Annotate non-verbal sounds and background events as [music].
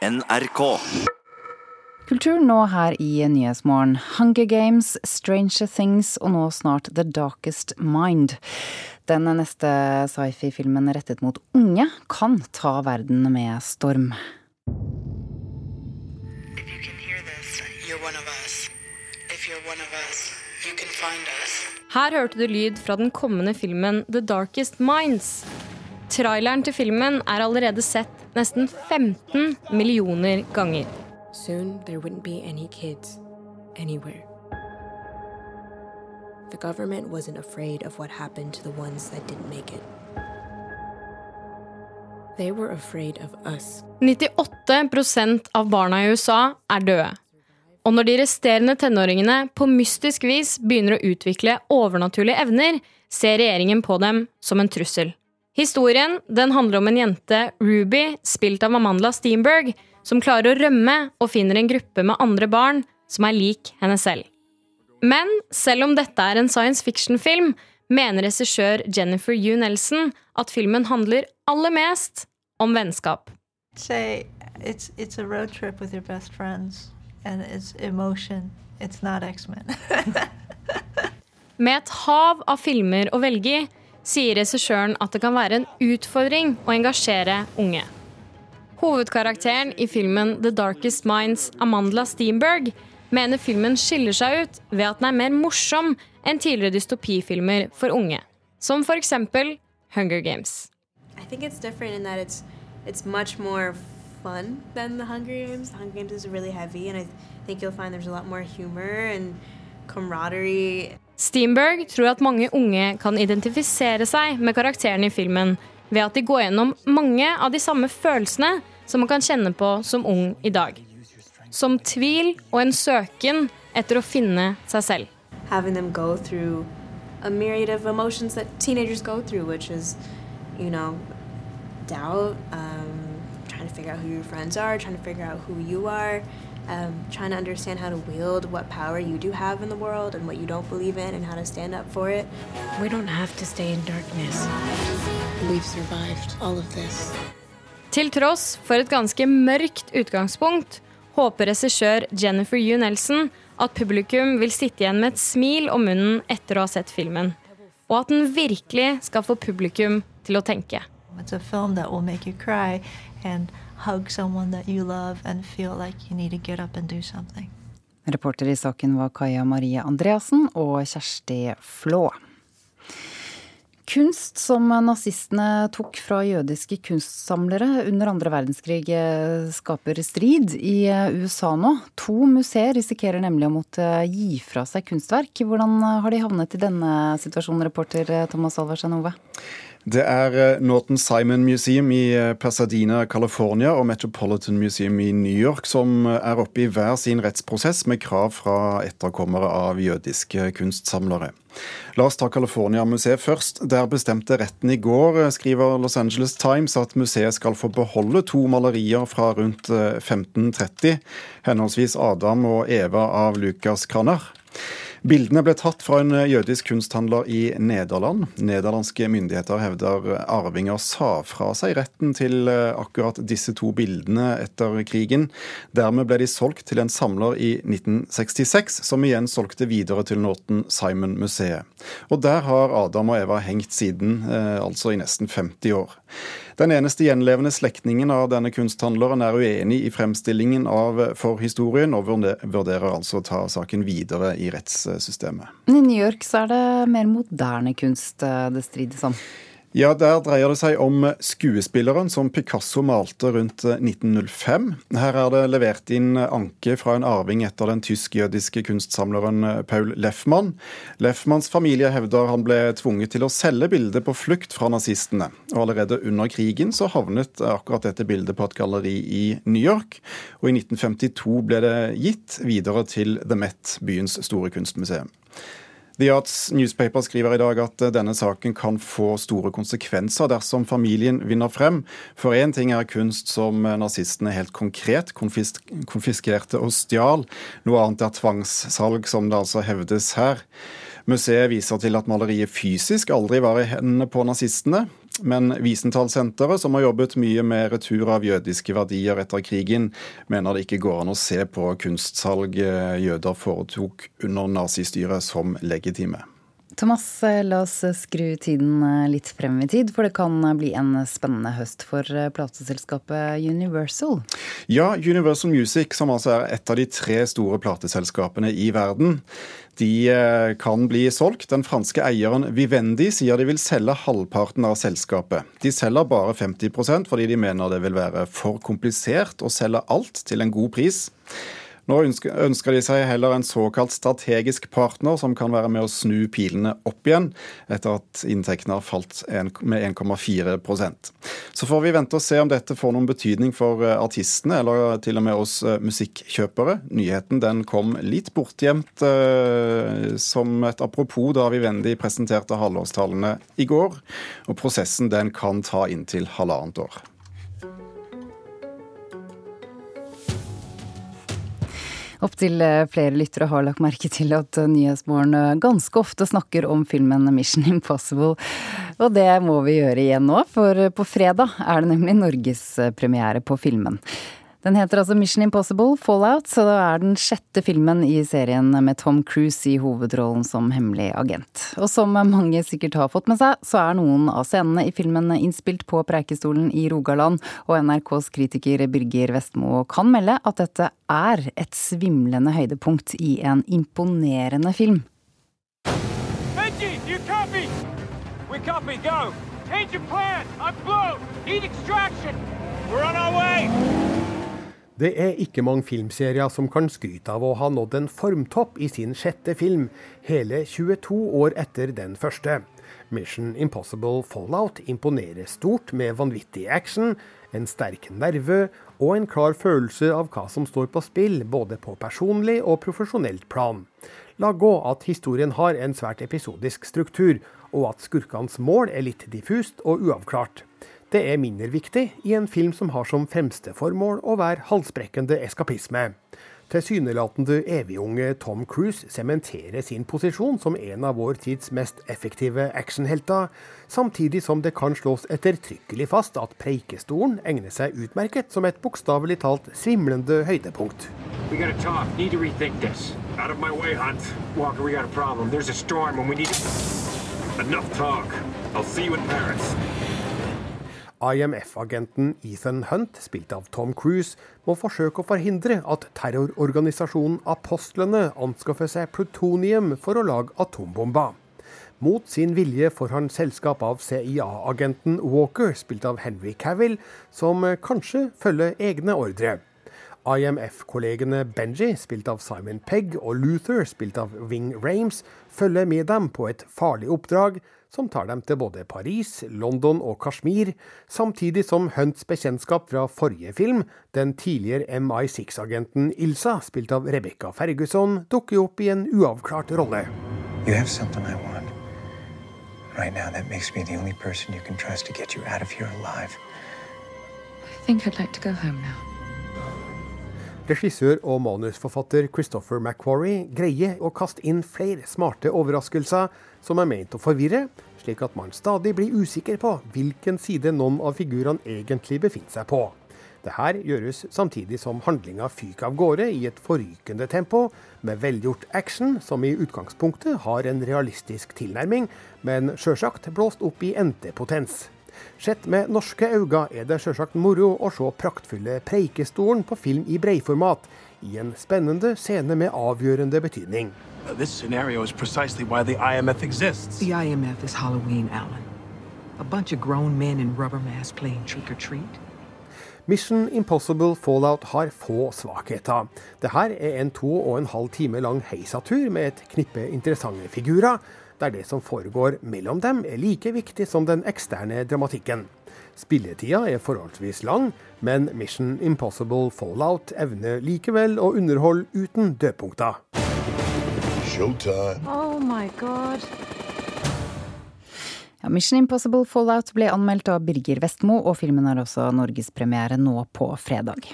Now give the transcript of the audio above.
NRK. Kultur nå her i Nyhetsmorgen. Hunger Games, Stranger Things og nå snart The Darkest Mind. Den neste sci-fi-filmen rettet mot unge kan ta verden med storm. If you can hear this, you're one of us. If you're one of us, you can find us. Her hørte du lyd fra den kommende filmen The Darkest Minds. Traileren til filmen er allerede sett nesten 15 millioner ganger. Soon there wouldn't be any kids anywhere. The government wasn't afraid of what happened to the ones that didn't make it. They were afraid of us. 98 av barna i USA er døde. Og når de resterende tenåringene på mystisk vis begynner å utvikle overnaturlige evner, ser regjeringen på dem som en trussel. Historien den handler om en jente, Ruby, spilt av Amanda Steenberg, som klarer å rømme og finner en gruppe med andre barn som er lik henne selv. Men selv om dette er en science fiction-film, mener regissør Jennifer U. Nelson at filmen handler aller mest om vennskap. say it's it's a road trip with your best friends and it's emotion it's not x-men [laughs] Med et hav av filmer å velge i, sier regissøren at det kan være en utfordring å engasjere unge. Hovedkarakteren i filmen The Darkest Minds, Amandla Steenberg, mener filmen skiller seg ut ved at den er mer morsom enn tidligere dystopifilmer for unge, som eksempel Hunger Games. I think it's different in that it's it's much more fun than the Hunger Games. The Hunger Games is really heavy, and I think you'll find there's a lot more humor and camaraderie. Steenberg tror at mange unge kan identifisere seg med karakterene i filmen ved at de går gjennom mange av de samme følelsene som man kan kjenne på som ung i dag. Som tvil og en søken etter å finne seg selv. Having them go through a myriad of emotions that teenagers go through, which is, you know, doubt, um, trying to figure out who your friends are, trying to figure out who you are, um, trying to understand how to wield what power you do have in the world and what you don't believe in and how to stand up for it. We don't have to stay in darkness. We've survived all of this. Til tross for et ganske mørkt utgangspunkt håper regissør Jennifer Yu Nelson at publikum vil sitte igjen med et smil om munnen etter å ha sett filmen, og at den virkelig skal få publikum til å tenke. it's a film that will make you cry and hug someone that you love and feel like you need to get up and do something Reporter i saken var Kaja Marie Andreassen og Kjersti Flå. Kunst som nazistene tok fra jødiske kunstsamlere under andre verdenskrig eh, skaper strid i eh, USA nå. To museer risikerer nemlig å måtte gi fra seg kunstverk. Hvordan har de havnet i denne situasjonen, reporter eh, Thomas Alvarstein Ove? Det er eh, Norton Simon Museum i eh, Pasadena, California og Metropolitan Museum i New York som eh, er oppe i hver sin rettsprosess med krav fra etterkommere av jødiske kunstsamlere. La oss ta California-museet først. Der bestemte retten i går, skriver Los Angeles Times, at museet skal få beholde to malerier fra rundt 1530, henholdsvis Adam og Eva av Lucas Cranach. Bildene ble tatt fra en jødisk kunsthandler i Nederland. Nederlandske myndigheter hevder arvinger sa fra seg retten til akkurat disse to bildene etter krigen. Dermed ble de solgt til en samler i 1966, som igjen solgte videre til Norton Simon-museet. Og der har Adam og Eva hengt siden, altså i nesten 50 år. Den eneste gjenlevende slektningen av denne kunsthandleren er uenig i fremstillingen av forhistorien, og vurderer altså å ta saken videre i rettssystemet. I New York så er det mer moderne kunst det strides om. Ja, Der dreier det seg om skuespilleren som Picasso malte rundt 1905. Her er det levert inn anke fra en arving etter den tysk-jødiske kunstsamleren Paul Leffmann. Leffmanns familie hevder han ble tvunget til å selge bildet på flukt fra nazistene. Og Allerede under krigen så havnet akkurat dette bildet på et galleri i New York. Og i 1952 ble det gitt videre til The Met, byens store kunstmuseum. The Arts Newspaper skriver i dag at denne saken kan få store konsekvenser dersom familien vinner frem. For én ting er kunst som nazistene helt konkret konfis konfiskerte og stjal. Noe annet er tvangssalg, som det altså hevdes her. Museet viser til at maleriet fysisk aldri var i hendene på nazistene. Men Wiesenthal-senteret, som har jobbet mye med retur av jødiske verdier etter krigen, mener det ikke går an å se på kunstsalg jøder foretok under nazistyret som legitime. Thomas, la oss skru tiden litt frem i tid, for det kan bli en spennende høst for plateselskapet Universal. Ja, Universal Music, som altså er et av de tre store plateselskapene i verden, de eh, kan bli solgt. Den franske eieren Vivendi sier de vil selge halvparten av selskapet. De selger bare 50% fordi de mener det vil være for komplisert å selge alt til en god pris. Nå ønsker de seg heller en såkalt strategisk partner som kan være med å snu pilene opp igjen, etter at inntektene har falt med 1,4% Så får vi vente og se om dette får noen betydning for eh, artistene, eller til og med oss eh, musikkjøpere. Nyheten den kom litt bortgjemt eh, som et apropos da Vivendi presenterte halvårstallene i går. Og prosessen den kan ta inntil halvannet år. Opptil eh, flere lyttere har lagt merke til at eh, Nyhetsmorgen eh, ganske ofte snakker om filmen Mission Impossible. Og det må vi gjøre igjen nå, for på fredag er det nemlig norgespremiere på filmen. Den heter altså Mission Impossible Fallout, så det er den sjette filmen i serien med Tom Cruise i hovedrollen som hemmelig agent. Og som mange sikkert har fått med seg, så er noen av scenene i filmen innspilt på Preikestolen i Rogaland, og NRKs kritiker Birger Vestmo kan melde at dette er et svimlende høydepunkt i en imponerende film. Benji, you copy? We copy, go! Change your plan! I'm blown! Need extraction! We're on our way! Det er ikke mange filmserier som kan skryte av å ha nådd en formtopp i sin sjette film, hele 22 år etter den første. Mission Impossible Fallout imponerer stort med vanvittig action, en sterk nerve og en klar følelse av hva som står på spill, både på personlig og profesjonelt plan. La gå at historien har en svært episodisk struktur, og at skurkenes mål er litt diffust og uavklart. Det er mindre viktig i en film som har som fremste formål å være halsbrekkende eskapisme. Tilsynelatende evigunge Tom Cruise sementerer sin posisjon som en av vår tids mest effektive actionhelter, samtidig som det kan slås ettertrykkelig fast at Preikestolen egner seg utmerket som et bokstavelig talt svimlende høydepunkt. Way. Walker, Enough talk. I'll see you in Paris. IMF-agenten Ethan Hunt, spilt av Tom Cruise, må forsøke å forhindre at terrororganisasjonen Apostlene anskaffer seg plutonium for å lage atombomber. Mot sin vilje får han selskap av CIA-agenten Walker, spilt av Henry Cavill, som kanskje følger egne ordre. IMF-kollegene Benji, spilt av Simon Pegg, og Luther, spilt av Wing Rames, følger med dem på et farlig oppdrag som tar dem til både Paris, London og Kashmir, samtidig som Hunts bekjentskap fra forrige film, den tidligere MI6-agenten Ilsa, spilt av Rebekka Ferguson, dukker opp i en uavklart rolle. You have something I want. Right now, that makes me the only person you can trust to get you out of here alive. I think I'd like to go home now. Regissør og manusforfatter Christopher McQuarrie greier å kaste inn flere smarte overraskelser som er ment å forvirre, slik at man stadig blir usikker på hvilken side noen av figurene egentlig befinner seg på. Dette gjøres samtidig som handlinga fyker av gårde i et forrykende tempo, med velgjort action som i utgangspunktet har en realistisk tilnærming, men sjølsagt blåst opp i endepotens. Sett med norske øyne er det sjølsagt moro å se praktfulle Preikestolen på film i breiformat, i en spennende scene med avgjørende betydning. This scenario is precisely why the IMF exists. The IMF is Halloween, Alan. A bunch of grown men in rubber masks playing trick or treat. Mission Impossible Fallout har få svakheter. Dette er en to og en halv time lang heisatur med et knippe interessante figurer, der det som foregår mellom dem er like viktig som den eksterne dramatikken. Spilletida er forholdsvis lang, men Mission Impossible Fallout evner likevel å underholde uten dødpunkter. Oh ja, Mission Impossible Fallout ble anmeldt av Birger Vestmo, og filmen har også norgespremiere nå på fredag.